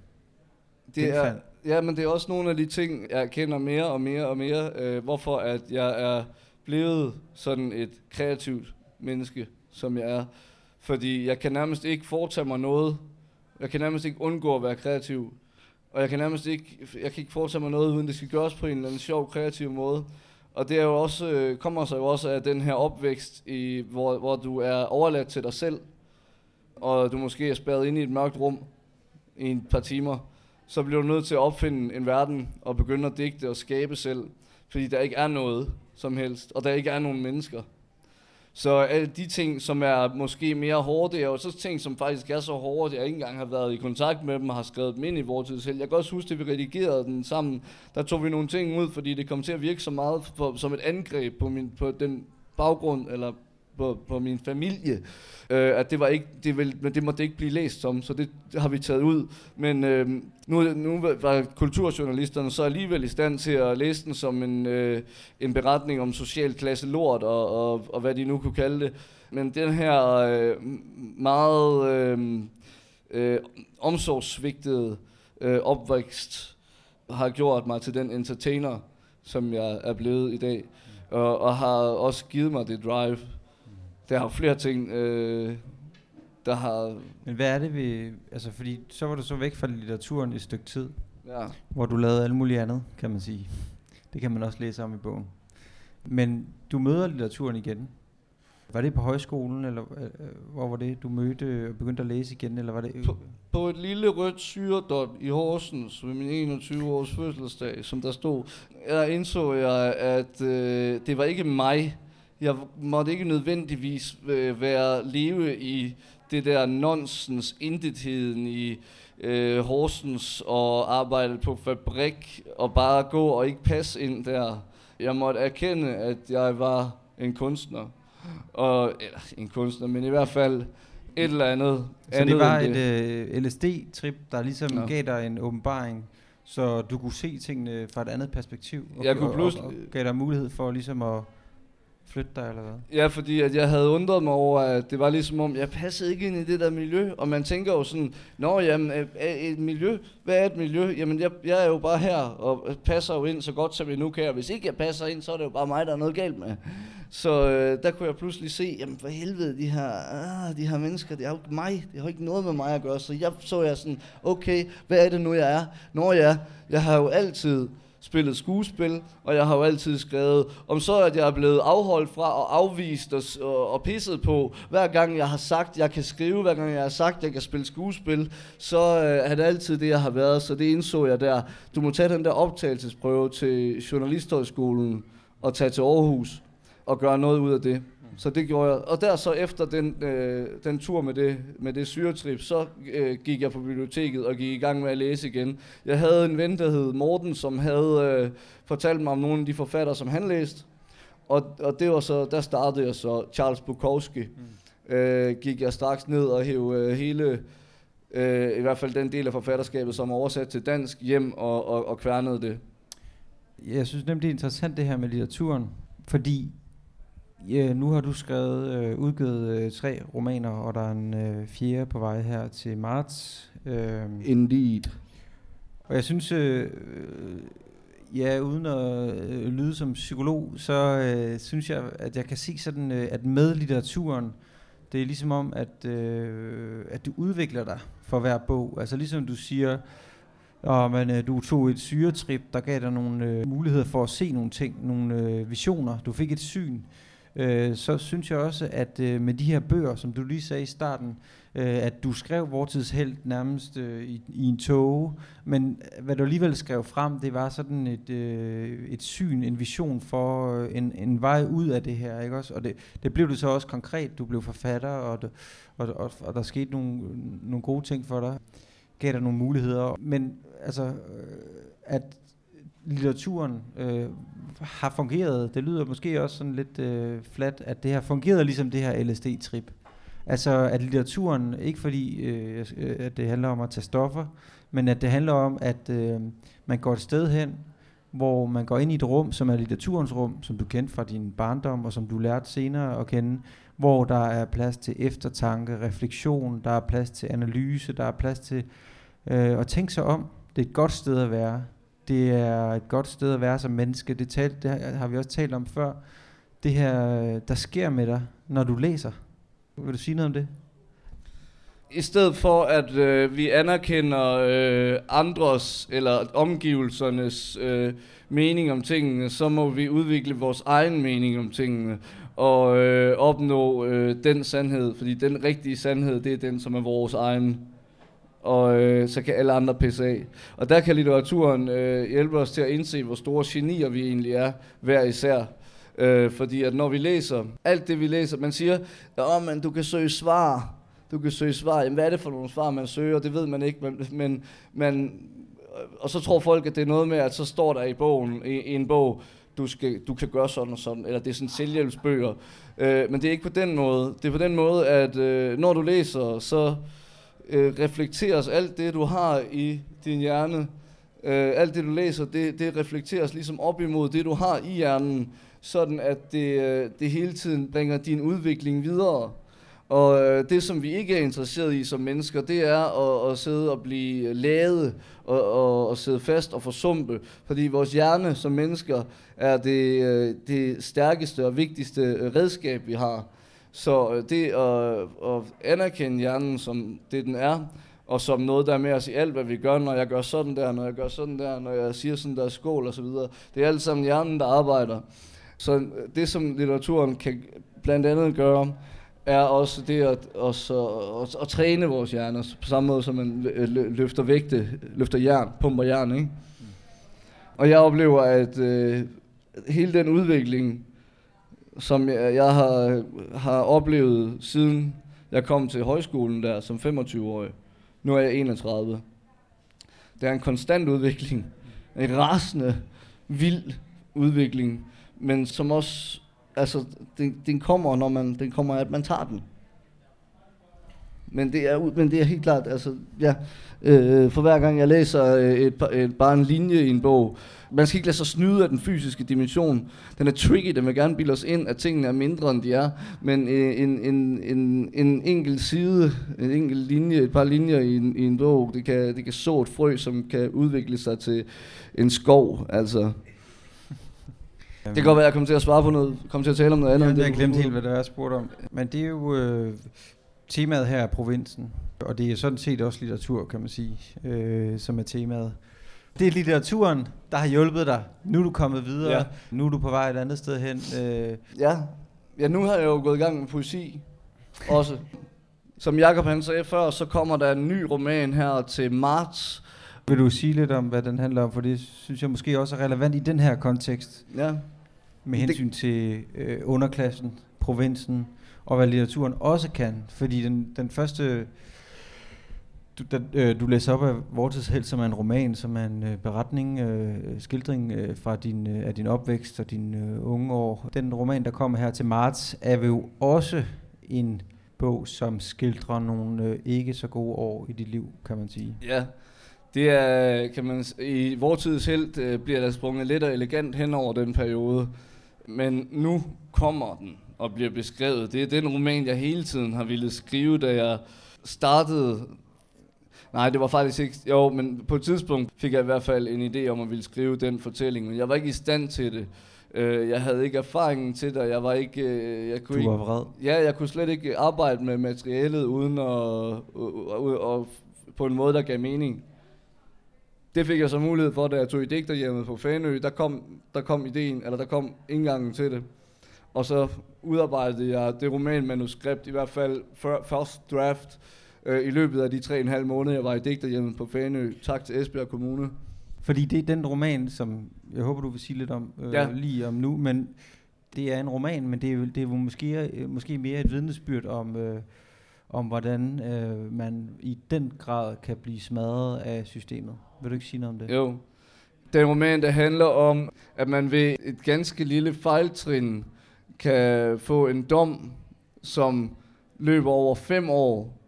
Det er, ja, men det er også nogle af de ting, jeg kender mere og mere og mere, øh, hvorfor at jeg er blevet sådan et kreativt menneske, som jeg er. Fordi jeg kan nærmest ikke foretage mig noget. Jeg kan nærmest ikke undgå at være kreativ. Og jeg kan nærmest ikke, jeg kan ikke foretage mig noget, uden det skal gøres på en eller anden sjov, kreativ måde. Og det er jo også, øh, kommer sig jo også af den her opvækst, i, hvor, hvor du er overladt til dig selv. Og du måske er spærret inde i et mørkt rum i et par timer. Så bliver du nødt til at opfinde en verden og begynde at digte og skabe selv. Fordi der ikke er noget som helst, og der ikke er nogen mennesker. Så alle de ting, som er måske mere hårde, det er jo så ting, som faktisk er så hårde, at jeg ikke engang har været i kontakt med dem og har skrevet dem ind i vores tid selv. Jeg kan også huske, at vi redigerede den sammen. Der tog vi nogle ting ud, fordi det kom til at virke så meget for, som et angreb på, min, på den baggrund, eller på, på min familie, øh, at det var ikke, det vil, men det måtte ikke blive læst som, så det, det har vi taget ud. Men øh, nu, nu var kulturjournalisterne så alligevel i stand til at læse den som en, øh, en beretning om social klasse lort, og, og, og hvad de nu kunne kalde det. Men den her øh, meget øh, øh, omsorgsvigtede øh, opvækst har gjort mig til den entertainer, som jeg er blevet i dag, og, og har også givet mig det drive. Der har flere ting, øh, der har... Men hvad er det vi... Altså, fordi så var du så væk fra litteraturen i et stykke tid, Ja. hvor du lavede alt muligt andet, kan man sige. Det kan man også læse om i bogen. Men du møder litteraturen igen. Var det på højskolen, eller øh, øh, hvor var det, du mødte og begyndte at læse igen, eller var det... På- På et lille rødt syredot i Horsens ved min 21-års fødselsdag, som der stod, der indså jeg, at øh, det var ikke mig. Jeg måtte ikke nødvendigvis øh, være leve i det der nonsens, intetheden i øh, Horsens og arbejde på fabrik og bare gå og ikke passe ind der. Jeg måtte erkende, at jeg var en kunstner. Og, eller en kunstner, men i hvert fald et eller andet. Så andet det var et øh, LSD-trip, der ligesom Ja. gav dig en åbenbaring, så du kunne se tingene fra et andet perspektiv, og, Jeg kunne pludselig- og, og gav dig mulighed for ligesom at flytte dig, eller hvad? Ja, fordi at jeg havde undret mig over, at det var ligesom om, jeg passede ikke ind i det der miljø. Og man tænker jo sådan, Nå jamen, et miljø, hvad er et miljø? Jamen, jeg, jeg er jo bare her, og passer jo ind så godt, som jeg nu kan. Og hvis ikke jeg passer ind, så er det jo bare mig, der er noget galt med. Så øh, der kunne jeg pludselig se, jamen for helvede, de her, ah, de her mennesker, det er jo ikke mig. Det har ikke noget med mig at gøre. Så jeg så jeg sådan, okay, hvad er det nu, jeg er? Nå ja, jeg har jo altid spillet skuespil, og jeg har jo altid skrevet, om så at jeg er blevet afholdt fra og afvist og, og, og pisset på, hver gang jeg har sagt, jeg kan skrive, hver gang jeg har sagt, jeg kan spille skuespil, så øh, er det altid det, jeg har været, så det indså jeg der. Du må tage den der optagelsesprøve til Journalisthøjskolen og tage til Aarhus og gøre noget ud af det. Så det gjorde jeg. Og der så efter den, øh, den tur med det, med det syretrip, så øh, gik jeg på biblioteket og gik i gang med at læse igen. Jeg havde en ven, der hed Morten, som havde øh, fortalt mig om nogle af de forfattere, som han læste. Og, og det var så, der startede jeg så Charles Bukowski. Mm. Øh, gik jeg straks ned og hæv øh, hele, øh, i hvert fald den del af forfatterskabet, som er oversat til dansk, hjem og, og, og kværnede det. Jeg synes nemlig, det er interessant det her med litteraturen, fordi ja, nu har du skrevet, øh, udgivet øh, tre romaner, og der er en øh, fjerde på vej her til marts. Øh, Indeed. og jeg synes, øh, ja, uden at øh, lyde som psykolog, så øh, synes jeg, at jeg kan se sådan, øh, at med litteraturen, det er ligesom om, at, øh, at du udvikler dig for hver bog. Altså ligesom du siger, og men, øh, du tog et syretrip, der gav dig nogle øh, muligheder for at se nogle ting, nogle øh, visioner. Du fik et syn. Øh, øh, så synes jeg også, at øh, med de her bøger, som du lige sagde i starten, øh, at du skrev Vortids Held nærmest øh, i, i en tog, men øh, hvad du alligevel skrev frem, det var sådan et, øh, et syn, en vision for øh, en, en vej ud af det her, ikke også? Og det, det blev du så også konkret. Du blev forfatter, og, det, og, og, og der skete nogle, nogle gode ting for dig. Gav dig nogle muligheder. Men altså, øh, at litteraturen øh, har fungeret, det lyder måske også sådan lidt øh, flat, at det har fungeret ligesom det her LSD-trip. Altså at litteraturen, ikke fordi øh, at det handler om at tage stoffer, men at det handler om, at øh, man går et sted hen, hvor man går ind i et rum, som er litteraturens rum, som du kendte fra din barndom, og som du lærte senere at kende, hvor der er plads til eftertanke, refleksion, der er plads til analyse, der er plads til øh, at tænke sig om. Det er et godt sted at være. Det er et godt sted at være som menneske. Det, tal, det har- vi også talt om før. Det her, der sker med dig, når du læser. Vil du sige noget om det? I stedet for at øh, vi anerkender øh, andres eller omgivelsernes øh, mening om tingene, så må vi udvikle vores egen mening om tingene og øh, opnå øh, den sandhed, fordi den rigtige sandhed, det er den, som er vores egen. Og øh, så kan alle andre pisse af. Og der kan litteraturen øh, hjælpe os til at indse, hvor store genier vi egentlig er, hver især. Øh, fordi at når vi læser, alt det vi læser, man siger, ja, men du kan søge svar, du kan søge svar. Jamen, hvad er det for nogle svar, man søger? Det ved man ikke, men, men man, øh, og så tror folk, at det er noget med, at så står der i bogen, i, i en bog, du, skal, du kan gøre sådan og sådan, eller det er sådan selvhjælpsbøger. Øh, men det er ikke på den måde. Det er på den måde, at øh, når du læser, så øh, reflekteres alt det, du har i din hjerne, øh, alt det, du læser, det, det reflekteres ligesom op imod det, du har i hjernen, sådan at det, øh, det hele tiden bringer din udvikling videre. Og øh, det, som vi ikke er interesseret i som mennesker, det er at, at sidde og blive lavet og, og, og sidde fast og forsumpe. Fordi vores hjerne som mennesker er det, øh, det stærkeste og vigtigste øh, redskab, vi har. Så øh, det at, at anerkende hjernen som det, den er, og som noget, der er med os i alt, hvad vi gør, når jeg gør sådan der, når jeg gør sådan der, når jeg siger sådan der skål og så videre. Det er alt sammen hjernen, der arbejder. Så det, som litteraturen kan blandt andet gøre, er også det at, også, at, at træne vores hjerner, på samme måde som man løfter vægte, løfter jern, pumper jern, ikke? Og jeg oplever, at øh, hele den udvikling, som jeg, jeg har, har oplevet siden jeg kom til højskolen der som 25-årig, nu er jeg 31. Det er en konstant udvikling, en rasende, vild udvikling, men som også altså, den, den kommer, når man, den kommer, at man tager den. Men det er, men det er helt klart, altså, ja, øh, for hver gang jeg læser et, et, bare en linje i en bog, man skal ikke lade sig snyde af den fysiske dimension. Den er tricky, den vil gerne bilde os ind, at tingene er mindre, end de er. Men øh, en, en, en, en enkelt side, en enkelt linje, et par linjer i en, i en bog, det kan, det kan så et frø, som kan udvikle sig til en skov. Altså, det kan godt være, at jeg kommer til at svare på noget, kommer til at tale om noget andet. Jamen, jeg glemte helt, hvad det er, jeg spurgte om. Men det er jo øh, temaet her af provinsen, og det er sådan set også litteratur, kan man sige, øh, som er temaet. Det er litteraturen, der har hjulpet dig. Nu er du kommet videre. Ja. Nu er du på vej et andet sted hen. Øh. Ja. ja, nu har jeg jo gået i gang med poesi også. Som Jakob han sagde før, så kommer der en ny roman her til marts, vil du sige lidt om, hvad den handler om? For det synes jeg måske også er relevant i den her kontekst. Ja. Med hensyn det... til øh, underklassen, provinsen, og hvad litteraturen også kan. Fordi den, den første, du, den, øh, du læser op af Vortidsheld, som er en roman, som er en øh, beretning, øh, skildring øh, fra din, øh, af din opvækst og dine øh, unge år. Den roman, der kommer her til marts, er jo også en bog, som skildrer nogle øh, ikke så gode år i dit liv, kan man sige. Ja, det er, kan man i vortidens held øh, bliver der sprunget lidt og elegant hen over den periode. Men nu kommer den og bliver beskrevet. Det er den roman, jeg hele tiden har ville skrive, da jeg startede. Nej, det var faktisk ikke... Jo, men på et tidspunkt fik jeg i hvert fald en idé om at ville skrive den fortælling, men jeg var ikke i stand til det. Øh, jeg havde ikke erfaringen til det, jeg var ikke... Øh, jeg kunne du var vred? Ikke, ja, jeg kunne slet ikke arbejde med materialet uden at, at, at, på en måde, der gav mening. Det fik jeg så mulighed for, da jeg tog i digterhjemmet på Fanø. Der kom, der kom ideen, eller der kom indgangen til det. Og så udarbejdede jeg det romanmanuskript, i hvert fald first draft, øh, i løbet af de tre og en halv måneder, jeg var i digterhjemmet på Fanø. Tak til Esbjerg Kommune. Fordi det er den roman, som jeg håber, du vil sige lidt om øh, ja. lige om nu, men det er en roman, men det er, det er måske, øh, måske mere et vidnesbyrd om, øh, om hvordan øh, man i den grad kan blive smadret af systemet. Vil du ikke sige noget om det? Jo. Den roman, der handler om, at man ved et ganske lille fejltrin kan få en dom, som løber over fem år,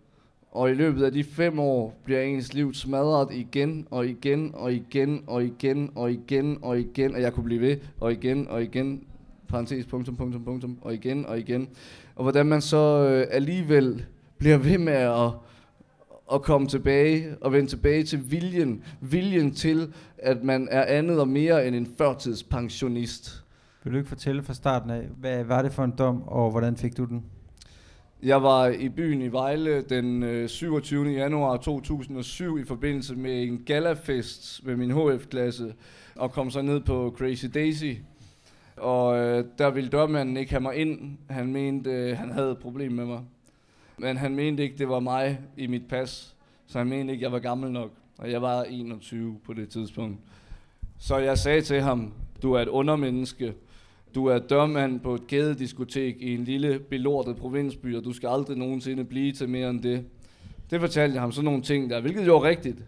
og i løbet af de fem år bliver ens liv smadret igen og igen og igen og igen og igen og igen, og jeg kunne blive ved, og igen og igen, parentes, punktum, punktum, punktum, og igen og igen. Og hvordan man så øh, alligevel bliver ved med at at komme tilbage og vende tilbage til viljen. Viljen til, at man er andet og mere end en førtidspensionist. Vil du ikke fortælle fra starten af, hvad var det for en dom, og hvordan fik du den? Jeg var i byen i Vejle den øh, 27. Januar 2007 i forbindelse med en galafest med min HF-klasse, og kom så ned på Crazy Daisy. Og øh, der ville dørmanden ikke have mig ind. Han mente, øh, han havde et problem med mig. Men han mente ikke, det var mig i mit pas. Så han mente ikke, jeg var gammel nok. Og jeg var 21 på det tidspunkt. Så jeg sagde til ham, du er et undermenneske. Du er dørmand på et kædediskotek i en lille belortet provinsby, og du skal aldrig nogensinde blive til mere end det. Det fortalte jeg ham sådan nogle ting der, hvilket jo var rigtigt.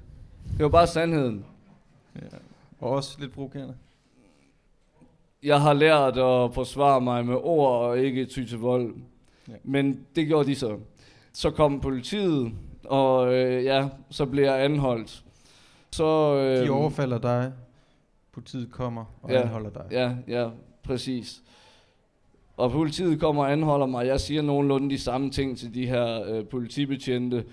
Det var bare sandheden. Ja. Og også lidt provokerende. jeg har lært at forsvare mig med ord og ikke ty til vold. Ja. Men det gjorde de så. Så kom politiet, og øh, ja, så blev jeg anholdt. Så, øh, De overfalder dig, politiet kommer og Ja. anholder dig. Ja, ja, præcis. Og politiet kommer og anholder mig. Jeg siger nogenlunde de samme ting til de her øh, politibetjente.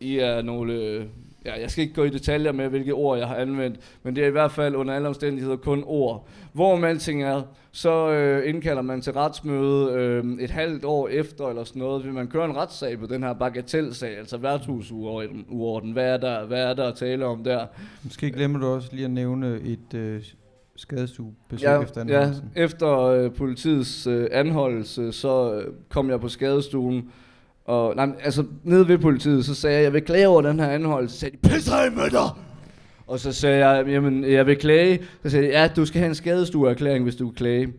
I er nogle... Øh, ja, jeg skal ikke gå i detaljer med, hvilke ord jeg har anvendt, men det er i hvert fald under alle omstændigheder kun ord. Hvor alting er, så øh, indkalder man til retsmøde øh, et halvt år efter eller sådan noget, vil man køre en retssag på den her bagatelsag, altså værtshusuorden. Hvad er der, hvad er der at tale om der? Måske glemmer du også lige at nævne et øh, skadestuebesøg ja, efter ja, anholdelsen. efter øh, politiets øh, anholdelse, så øh, kom jeg på skadestuen. Og, nej, altså, nede ved politiet, så sagde jeg, jeg vil klage over den her anholdelse. Så sagde de, pis dig med dig! Og så sagde jeg, jamen, jeg vil klage. Så sagde de, ja, du skal have en skadestueerklæring, hvis du vil klage.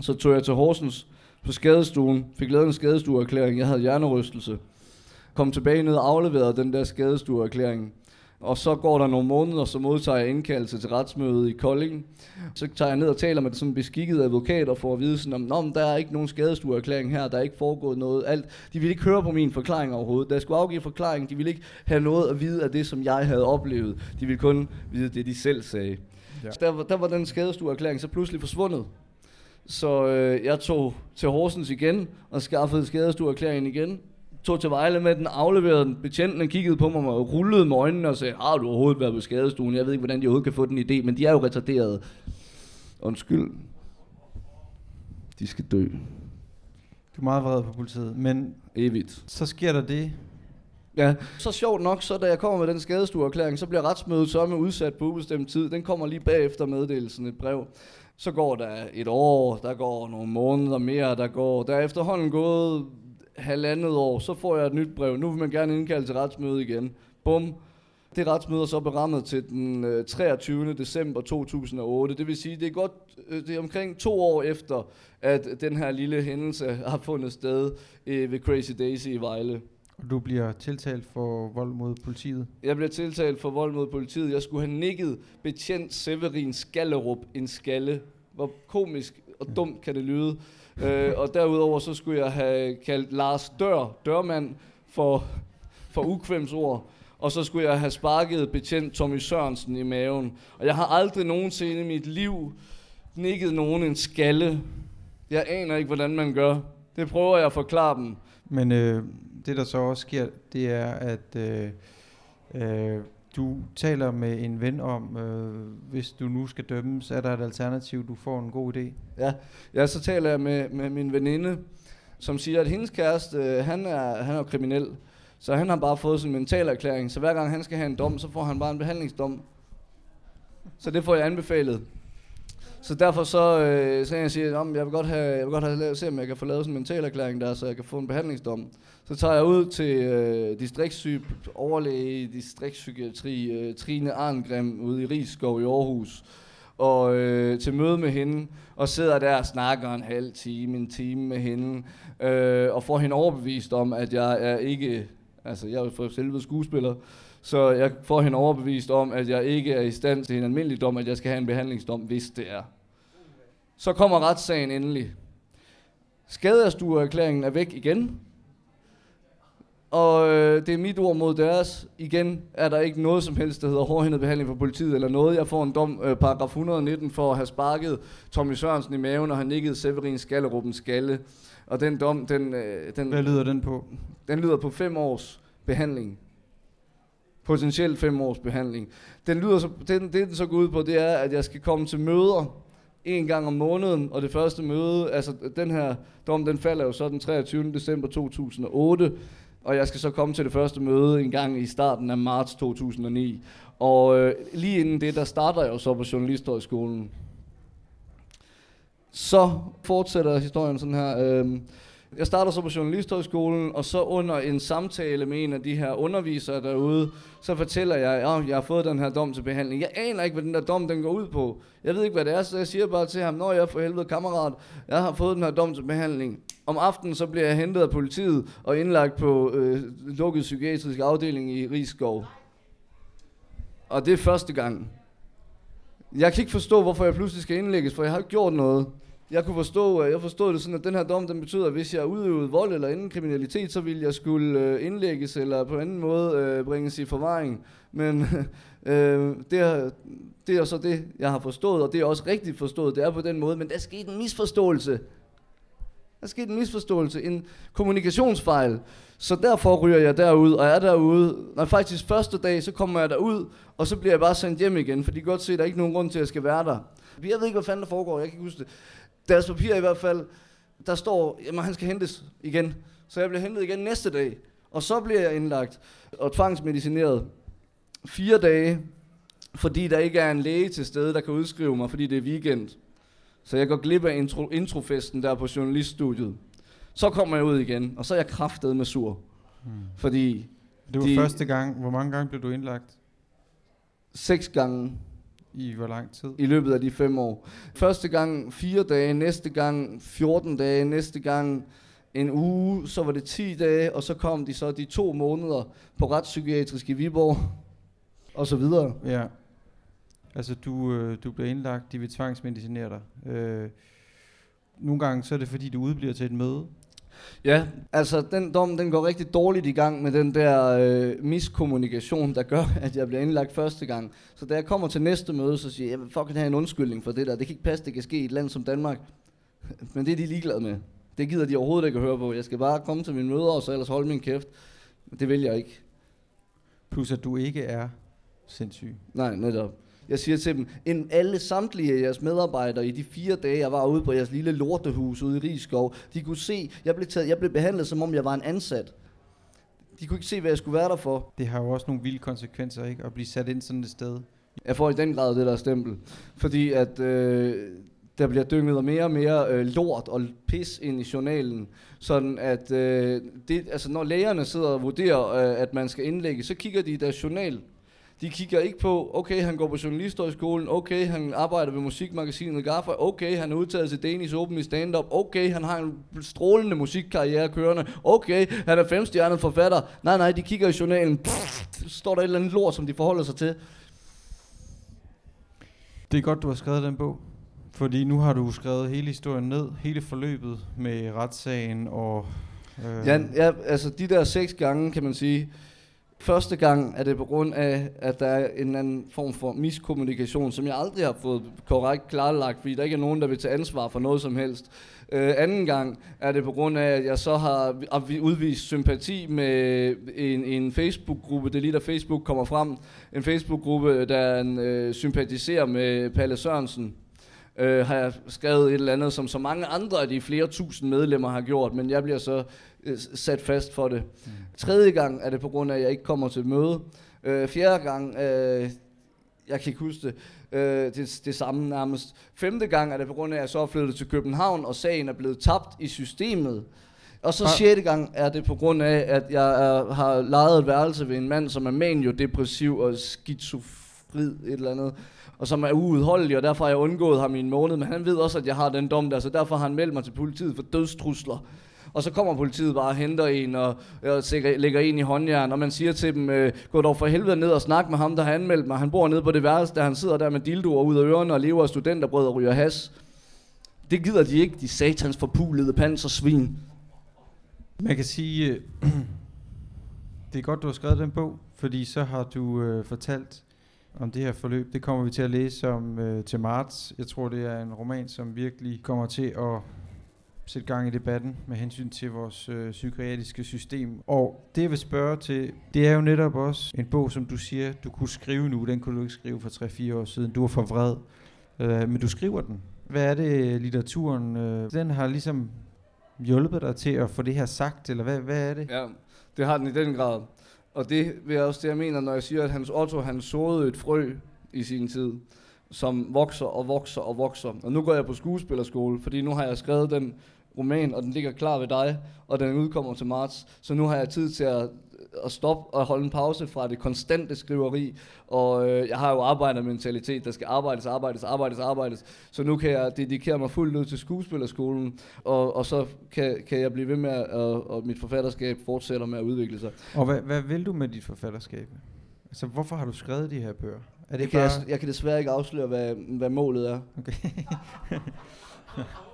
Så tog jeg til Horsens på skadestuen, fik lavet en skadestueerklæring. Jeg havde hjernerystelse. Kom tilbage ned og afleverede den der skadestueerklæring. Og så går der nogle måneder, så modtager jeg indkaldelse til retsmøde i Kolding. Så tager jeg ned og taler med sådan en beskikket advokat og får at vide sådan, om, Nå, men der er ikke nogen skadestuerklæring her, der er ikke foregået noget. Alt. De ville ikke høre på min forklaring overhovedet. Da jeg skulle afgive forklaring, de ville ikke have noget at vide af det, som jeg havde oplevet. De ville kun vide det, de selv sagde. Ja. Så der, var- der var den skadestuerklæring så pludselig forsvundet. Så øh, jeg tog til Horsens igen og skaffede skadestuerklæringen igen. Tog til Vejle med den, afleverede den. Betjenten kiggede på mig og rullede med øjnene og sagde, har du overhovedet været på skadestuen? Jeg ved ikke, hvordan de overhovedet kan få den idé, men de er jo retarderede. Undskyld. De skal dø. Du er meget vred på politiet, men Evigt. så sker der det. Ja, så sjovt nok, så da jeg kommer med den skadestuerklæring, så bliver retsmødet så med udsat på ubestemt tid. Den kommer lige bagefter meddelelsen et brev. Så går der et år, der går nogle måneder mere, der går... Der er efterhånden gået halvandet år, så får jeg et nyt brev. Nu vil man gerne indkalde til retsmøde igen. Bum. Det retsmøde er så berammet til den øh, 23. december 2008. Det vil sige, det er godt, øh, det er omkring to år efter, at den her lille hændelse har fundet sted øh, ved Crazy Daisy i Vejle. Og du bliver tiltalt for vold mod politiet. Jeg blev tiltalt for vold mod politiet. Jeg skulle have nikket betjent Severin Skallerup en skalle. Hvor komisk og dumt kan det lyde øh, og derudover så skulle jeg have kaldt Lars Dør, dørmand, for, for ukvemsord. Og så skulle jeg have sparket betjent Tommy Sørensen i maven. Og jeg har aldrig nogensinde i mit liv nikket nogen en skalle. Jeg aner ikke, hvordan man gør. Det prøver jeg at forklare dem. Men øh, det der så også sker, det er, at øh, øh, du taler med en ven om, øh, hvis du nu skal dømmes, er der et alternativ, du får en god idé. Ja, ja så taler jeg med, med min veninde, som siger, at hendes kæreste, øh, han er, han er kriminel. Så han har bare fået sin mentalerklæring. Så hver gang han skal have en dom, så får han bare en behandlingsdom. Så det får jeg anbefalet. Så derfor så, øh, så jeg siger, at jeg vil godt have, jeg vil godt have lavet, se, om jeg kan få lavet sådan en mental erklæring der, så jeg kan få en behandlingsdom. Så tager jeg ud til øh, distriktsyg, overlæge i distriktspsykiatri, øh, Trine Arngrim ude i Rigskov i Aarhus og øh, til møde med hende, og sidder der og snakker en halv time, en time med hende, øh, og får hende overbevist om, at jeg er ikke, altså jeg er for selve skuespiller, så jeg får hende overbevist om, at jeg ikke er i stand til en almindelig dom, at jeg skal have en behandlingsdom, hvis det er. Så kommer retssagen endelig. Skaderstuerklæringen er væk igen, og øh, det er mit ord mod deres. Igen er der ikke noget som helst, der hedder hårdhændet behandling for politiet eller noget. Jeg får en dom, øh, paragraf 119, for at have sparket Tommy Sørensen i maven og have nikket Severin Skallerup skalle. Og den dom, den, øh, den, Hvad lyder den på? den lyder på fem års behandling. Potentielt fem års behandling. Den lyder så, den, det den så går ud på, det er, at jeg skal komme til møder en gang om måneden, og det første møde, altså den her dom, den falder jo så den 23. december 2008, og jeg skal så komme til det første møde en gang i starten af marts 2009. Og øh, lige inden det, der starter jeg jo så på Journalisthøjskolen. Så fortsætter historien sådan her. Øh, jeg starter så på Journalisthøjskolen, og så under en samtale med en af de her undervisere derude, så fortæller jeg, at jeg har fået den her dom til behandling. Jeg aner ikke, hvad den der dom den går ud på. Jeg ved ikke, hvad det er, så jeg siger bare til ham, når jeg for helvede kammerat, jeg har fået den her dom til behandling. Om aftenen så bliver jeg hentet af politiet og indlagt på øh, lukket psykiatrisk afdeling i Rigskov. Og det er første gang. Jeg kan ikke forstå, hvorfor jeg pludselig skal indlægges, for jeg har ikke gjort noget. Jeg kunne forstå, øh, jeg forstod det sådan, at den her dom, den betyder, at hvis jeg udøvede vold eller anden kriminalitet, så ville jeg skulle øh, indlægges eller på anden måde øh, bringes i forvaring. Men *laughs* øh, det, er, det er så det, jeg har forstået, og det er også rigtigt forstået. Det er på den måde, men der skete en misforståelse. Der skete en misforståelse, en kommunikationsfejl. Så derfor ryger jeg derud, og er derude. Når faktisk første dag, så kommer jeg derud, og så bliver jeg bare sendt hjem igen, for de kan godt se, at der er ikke nogen grund til, at jeg skal være der. Jeg ved ikke, hvad fanden der foregår, jeg kan ikke huske det. Deres papir i hvert fald, der står, at han skal hentes igen. Så jeg bliver hentet igen næste dag. Og så bliver jeg indlagt og tvangsmedicineret fire dage, fordi der ikke er en læge til stede, der kan udskrive mig, fordi det er weekend. Så jeg går glip af intro, introfesten der på journaliststudiet. Så kommer jeg ud igen, og så er jeg kraftet med sur. Hmm. Fordi... Det var de, første gang. Hvor mange gange blev du indlagt? Seks gange. I hvor lang tid? I løbet af de fem år. Første gang fire dage, næste gang 14 dage, næste gang en uge, så var det 10 dage, og så kom de så de to måneder på retspsykiatrisk i Viborg, og så videre. Ja. Altså du, øh, du bliver indlagt, de vil tvangsmedicinere dig. Øh, nogle gange så er det fordi, du udbliver til et møde. Ja, altså den dom, den går rigtig dårligt i gang med den der øh, miskommunikation, der gør, *laughs* at jeg bliver indlagt første gang. Så da jeg kommer til næste møde, så siger jeg, jeg vil fucking have en undskyldning for det der. Det kan ikke passe, det kan ske i et land som Danmark. *laughs* Men det er de ligeglade med. Det gider de overhovedet ikke at høre på. Jeg skal bare komme til mine møder, og så ellers holde min kæft. Det vil jeg ikke. Plus at du ikke er sindssyg. Nej, netop. Jeg siger til dem, en alle samtlige af jeres medarbejdere i de fire dage, jeg var ude på jeres lille lortehus ude i Rigskov, de kunne se, jeg blev, taget, jeg blev behandlet, som om jeg var en ansat. De kunne ikke se, hvad jeg skulle være der for. Det har jo også nogle vilde konsekvenser, ikke? At blive sat ind sådan et sted. Jeg får i den grad det der stempel. Fordi at øh, der bliver dynget mere og mere øh, lort og pis ind i journalen. Sådan at øh, det, altså når lægerne sidder og vurderer, øh, at man skal indlægge, så kigger de i deres journal. De kigger ikke på, okay, han går på journalisthøjskolen, okay, han arbejder ved musikmagasinet Gaffa, okay, han er udtaget til Danish Open i stand-up, okay, han har en strålende musikkarriere kørende, okay, han er femstjernet forfatter. Nej, nej, de kigger i journalen, pff, står der et eller andet lort, som de forholder sig til. Det er godt, du har skrevet den bog. Fordi nu har du skrevet hele historien ned, hele forløbet med retssagen og... Øh ja, ja, altså de der seks gange, kan man sige, Første gang er det på grund af, at der er en anden form for miskommunikation, som jeg aldrig har fået korrekt klarlagt, fordi der ikke er nogen, der vil tage ansvar for noget som helst. Øh, anden gang er det på grund af, at jeg så har udvist sympati med en, en Facebook-gruppe. Det er lige da Facebook kommer frem. En Facebook-gruppe, der øh, sympatiserer med Palle Sørensen. Øh, har jeg skrevet et eller andet, som så mange andre af de flere tusind medlemmer har gjort, men jeg bliver så sat fast for det. Mm. Tredje gang er det på grund af, at jeg ikke kommer til møde. Øh, fjerde gang, øh, jeg kan ikke huske det, øh, det, det samme nærmest. Femte gang er det på grund af, at jeg så er flyttet til København, og sagen er blevet tabt i systemet. Og så sjette gang er det på grund af, at jeg er, har lejet et værelse ved en mand, som er manio-depressiv og skizofrid et eller andet og som er uudholdelig, og derfor har jeg undgået ham i en måned, men han ved også, at jeg har den dom der, så derfor har han meldt mig til politiet for dødstrusler. Og så kommer politiet bare og henter en og, og lægger en i håndjern, og man siger til dem, øh, gå dog for helvede ned og snak med ham, der har anmeldt mig. Han bor nede på det værelse, der han sidder der med dildoer ud af ørerne og lever af studenterbrød og ryger has. Det gider de ikke, de satans forpulede pansersvin. Man kan sige, øh, *clears throat* det er godt, du har skrevet den bog, fordi så har du øh, fortalt om det her forløb. Det kommer vi til at læse om øh, til marts. Jeg tror, det er en roman, som virkelig kommer til at sætte gang i debatten med hensyn til vores øh, psykiatriske system. Og det jeg vil spørge til, det er jo netop også en bog, som du siger, du kunne skrive nu. Den kunne du ikke skrive for 3-4 år siden. Du var for vred. Øh, men du skriver den. Hvad er det, øh, litteraturen, øh, den har ligesom hjulpet dig til at få det her sagt, eller hvad, hvad er det? Ja, det har den i den grad. Og det vil også det, jeg mener, når jeg siger, at Hans Otto, han såede et frø i sin tid, som vokser og vokser og vokser. Og nu går jeg på skuespillerskole, fordi nu har jeg skrevet den roman, og den ligger klar ved dig, og den udkommer til marts. Så nu har jeg tid til at, at stoppe og holde en pause fra det konstante skriveri. Og øh, jeg har jo arbejdermentalitet, der skal arbejdes, arbejdes, arbejdes, arbejdes. Så nu kan jeg dedikere mig fuldt ud til skuespillerskolen, og, og så kan, kan jeg blive ved med, at, og mit forfatterskab fortsætter med at udvikle sig. Og hvad, hvad vil du med dit forfatterskab? Altså, hvorfor har du skrevet de her bøger? Er det kan bare... jeg, jeg kan desværre ikke afsløre, hvad, hvad målet er. Okay. *laughs*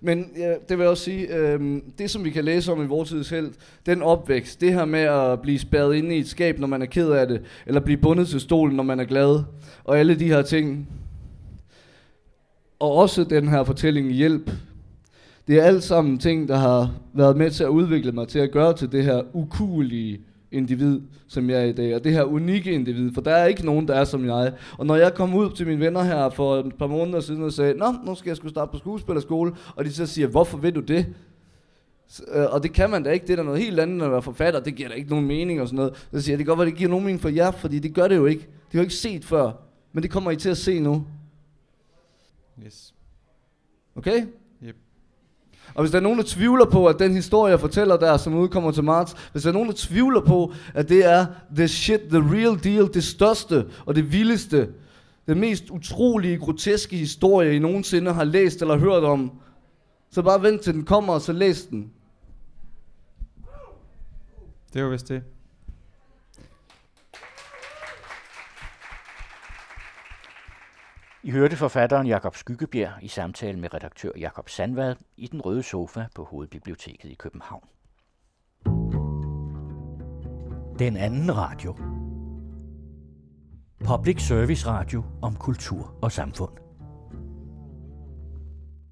Men ja, det vil jeg også sige, øh, det som vi kan læse om i vores tids held, den opvækst, det her med at blive spærret inde i et skab, når man er ked af det, eller blive bundet til stolen, når man er glad, og alle de her ting. Og også den her fortælling hjælp. Det er alt sammen ting, der har været med til at udvikle mig til at gøre til det her ukulige individ, som jeg er i dag, og det her unikke individ, for der er ikke nogen, der er som jeg. Og når jeg kom ud til mine venner her for et par måneder siden og sagde, Nå, nu skal jeg skulle starte på skuespillerskole, og de så siger, hvorfor vil du det? Øh, Og det kan man da ikke, det er da noget helt andet end at være forfatter, det giver da ikke nogen mening og sådan noget. Så siger jeg, det kan godt være, det giver nogen mening for jer, fordi det gør det jo ikke. Det har jo ikke set før, men det kommer I til at se nu. Yes. Okay? Og hvis der er nogen, der tvivler på, at den historie, jeg fortæller der, som udkommer til marts, hvis der er nogen, der tvivler på, at det er the shit, the real deal, det største og det vildeste, den mest utrolige, groteske historie, I nogensinde har læst eller hørt om, så bare vent til den kommer, og så læs den. Det var vist det. I hørte forfatteren Jakob Skyggebjerg i samtale med redaktør Jakob Sandvad i den røde sofa på Hovedbiblioteket i København. Den anden radio. Public Service Radio om kultur og samfund.